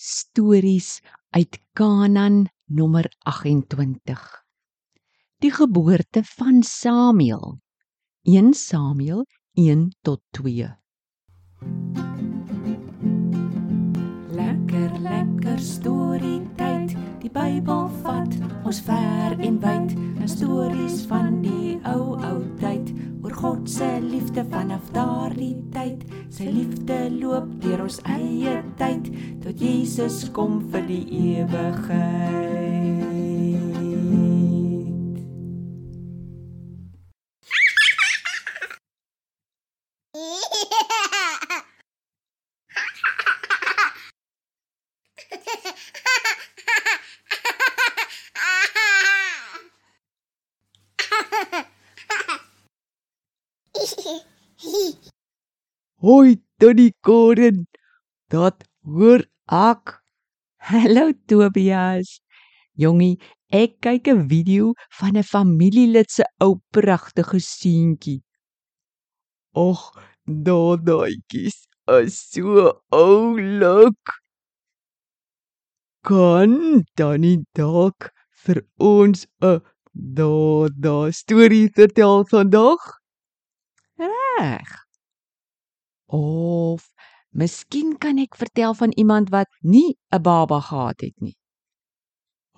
stories uit Kanaan nommer 28. Die geboorte van Samuel. 1 Samuel 1 tot 2. Lekker lekker storie tyd. Die Bybel vat ons ver en wyd. 'n Stories van die daardie tyd. Sy liefde loop deur ons eie tyd tot Jesus kom vir die ewigheid. Hoi, Tannie Karen. Dat hoor ek. Hallo Tobias. Jongie, ek kyk 'n video van 'n familielid se ou pragtige seentjie. Ag, daadjies is so oulik. Kan Tannie dalk vir ons 'n dada storie vertel vandag? Reg. Of miskien kan ek vertel van iemand wat nie 'n baba gehad het nie.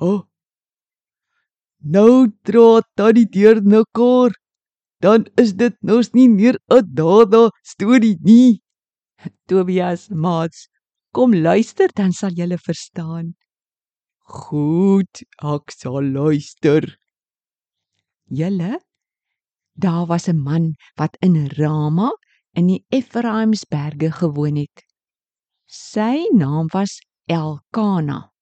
Oh. Nou dra Tannie deur mekaar. Dan is dit mos nie meer 'n dada storie nie. Tobias, maats, kom luister dan sal jy verstaan. Goed, ek sal luister. Julle Daar was 'n man wat in Rama in die Efraimsberge gewoon het. Sy naam was Elkana.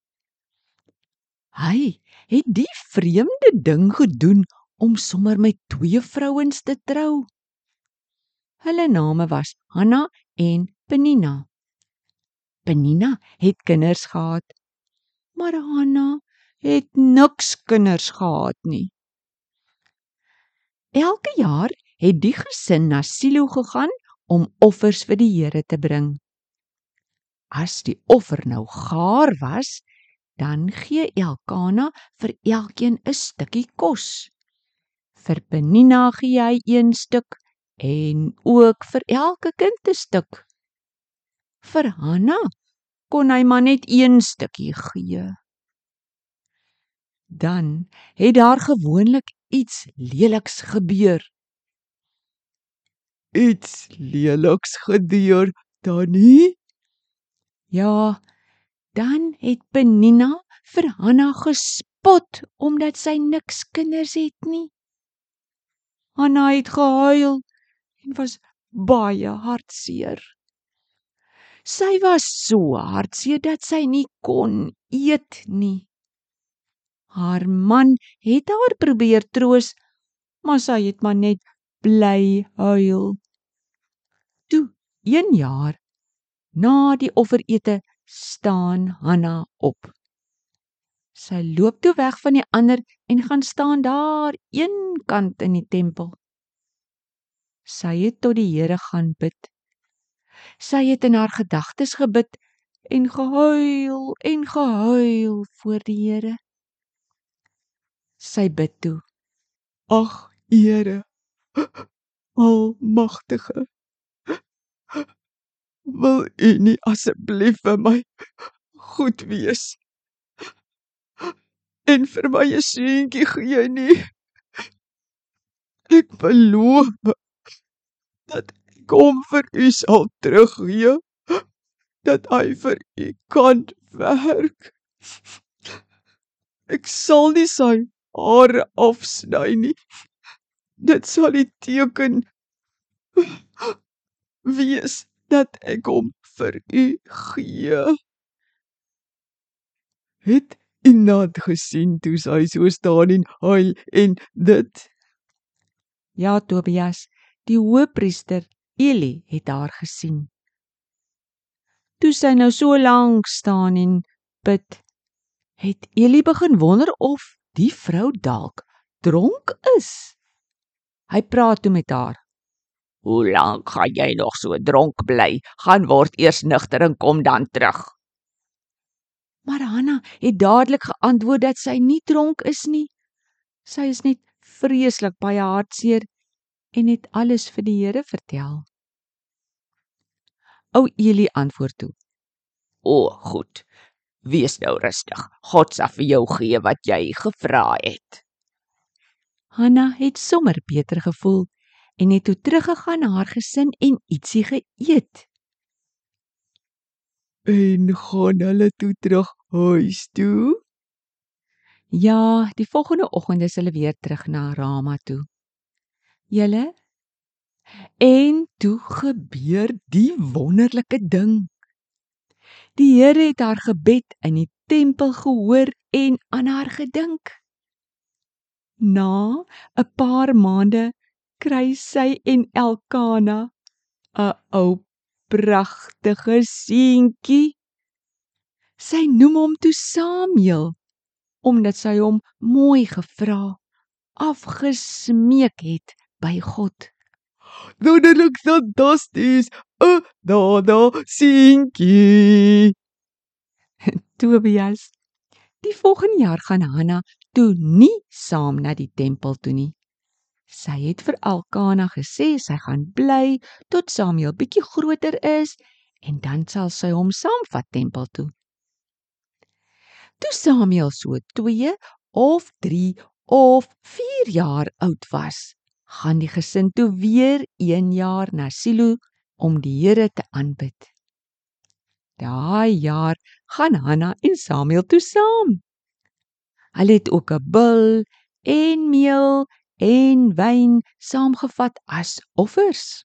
Hy het die vreemde ding gedoen om sommer met twee vrouens te trou. Hulle name was Hanna en Penina. Penina het kinders gehad, maar Hanna het niks kinders gehad nie. Elke jaar het die gesin na Silo gegaan om offers vir die Here te bring. As die offer nou gaar was, dan gee Elkana vir elkeen 'n stukkie kos. Vir Penina gee hy een stuk en ook vir elke kind 'n stuk. Vir Hanna kon hy maar net een stukkie gee. Dan het daar gewoonlik iets leliks gebeur. Iets leliks gebeur, Tannie? Ja, dan het Penina vir Hanna gespot omdat sy niks kinders het nie. Hanna het gehuil en was baie hartseer. Sy was so hartseer dat sy nie kon eet nie. Haar man het haar probeer troos, maar sy het maar net bly huil. Toe, een jaar na die offerete staan Hanna op. Sy loop toe weg van die ander en gaan staan daar een kant in die tempel. Sy het tot die Here gaan bid. Sy het in haar gedagtes gebid en gehuil en gehuil voor die Here. Sy bid toe: Ag, Here, Almagtige, wil U nie asseblief vir my goed wees en vir my 'n seentjie gee nie? Ek beloof dat ek hom vir U sal teruggee, dat hy vir U kan werk. Ek sal nie sy hare afsny nie. Dit sal die teken wees dat ek hom vir u gee. Het iemand gesien toe sy so staan en huil en dit Ja, Tobias, die hoëpriester Eli het haar gesien. Toe sy nou so lank staan en bid, het Eli begin wonder of die vrou dalk dronk is. Hy praat toe met haar. Hoe lank gaan jy nog so dronk bly? Gaan word eers nugter en kom dan terug. Maar Hanna het dadelik geantwoord dat sy nie dronk is nie. Sy is net vreeslik baie hartseer en het alles vir die Here vertel. Ou Eli antwoord toe: O, goed. Wees nou rustig. God sal vir jou gee wat jy gevra het. Hanna het sommer beter gevoel en het toe teruggegaan na haar gesin en ietsie geëet. En gaan hulle toe terug huis toe? Ja, die volgende oggend is hulle weer terug na Rama toe. Julle en toe gebeur die wonderlike ding. Die Here het haar gebed in die tempel gehoor en aan haar gedink. Na 'n paar maande kry sy en Elkana 'n ou pragtige seentjie. Sy noem hom toe Samuel omdat sy hom mooi gevra afgesmeek het by God. Wonderlik fantasties. 'n Dada seentjie. Tobias. Die volgende jaar gaan Hanna toe nie saam na die tempel toe nie. Sy het vir Elkana gesê sy gaan bly tot Samuel bietjie groter is en dan sal sy hom saamvat tempel toe. Toe Samuel so 2 of 3 of 4 jaar oud was, gaan die gesin toe weer 1 jaar na Silo om die Here te aanbid. Daai jaar gaan Hanna en Samuel toe saam. Hulle het ook 'n bul en meel en wyn saamgevat as offers.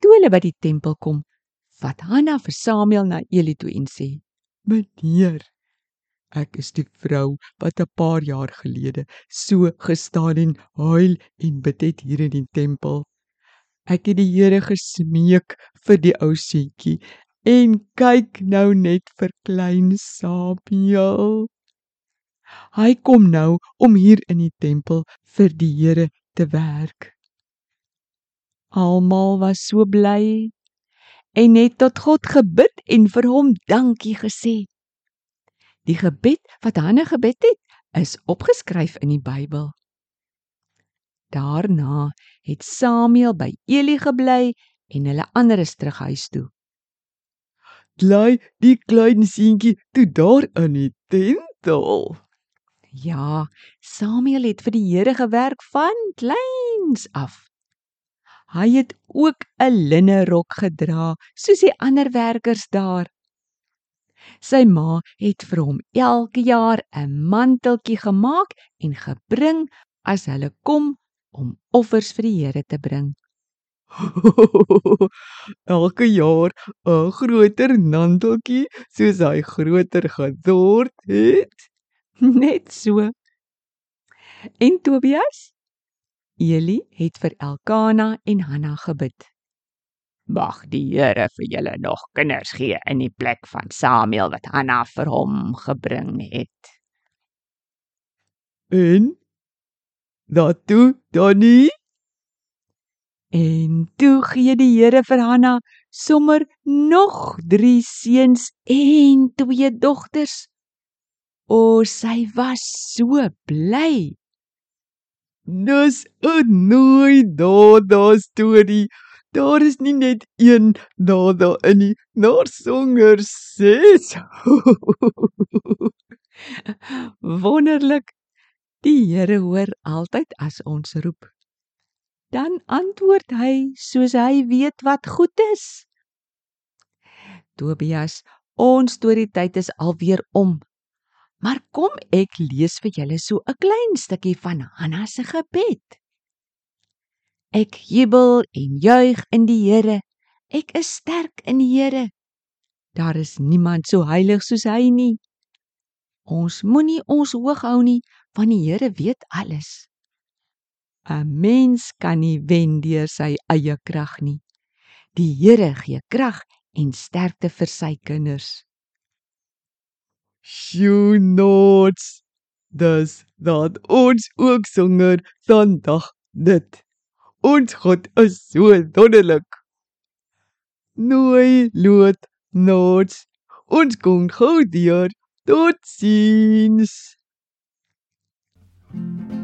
Toe hulle by die tempel kom, vat Hanna vir Samuel na Eli toe en sê: Meneer, ek is die vrou wat 'n paar jaar gelede so gestaan en huil en bid het hier in die tempel. Ek het die Here gesmeek vir die ou seentjie en kyk nou net vir klein Samuel. Hy kom nou om hier in die tempel vir die Here te werk. Almal was so bly en het tot God gebid en vir hom dankie gesê. Die gebed wat Hanne gebed het, is opgeskryf in die Bybel. Daarna het Samuel by Eli gebly en hulle ander is terug huis toe. Bly die klein seentjie toe daar in die tempel. Ja, Samuel het vir die Here gewerk van kleins af. Hy het ook 'n linne rok gedra, soos die ander werkers daar. Sy ma het vir hom elke jaar 'n manteltjie gemaak en gebring as hulle kom om offers vir die Here te bring. elke jaar 'n groter manteltjie soos hy groter geword het. Net so. En Tobias? Eli het vir Elkana en Hanna gebid. Mag die Here vir julle nog kinders gee in die plek van Samuel wat Hanna vir hom gebring het. En dat toe Donnie En toe gee die Here vir Hanna sommer nog 3 seuns en 2 dogters. O, sy was so bly. Dis 'n nooi dada storie. Daar is nie net een dada in nie, maar songer ses. Wonderlik. Die Here hoor altyd as ons roep. Dan antwoord hy soos hy weet wat goed is. Tobias, ons storietyd is alweer om. Maar kom ek lees vir julle so 'n klein stukkie van Hanna se gebed. Ek jubel en juig in die Here. Ek is sterk in die Here. Daar is niemand so heilig soos hy nie. Ons moenie ons hoog hou nie, want die Here weet alles. 'n Mens kan nie wen deur sy eie krag nie. Die Here gee krag en sterkte vir sy kinders. Hunots. Dis dat ons ook sonder Sondag dit. Ons God is so wonderlik. Nooi loot nots. Ons kom gou deur. Tot ziens. thank you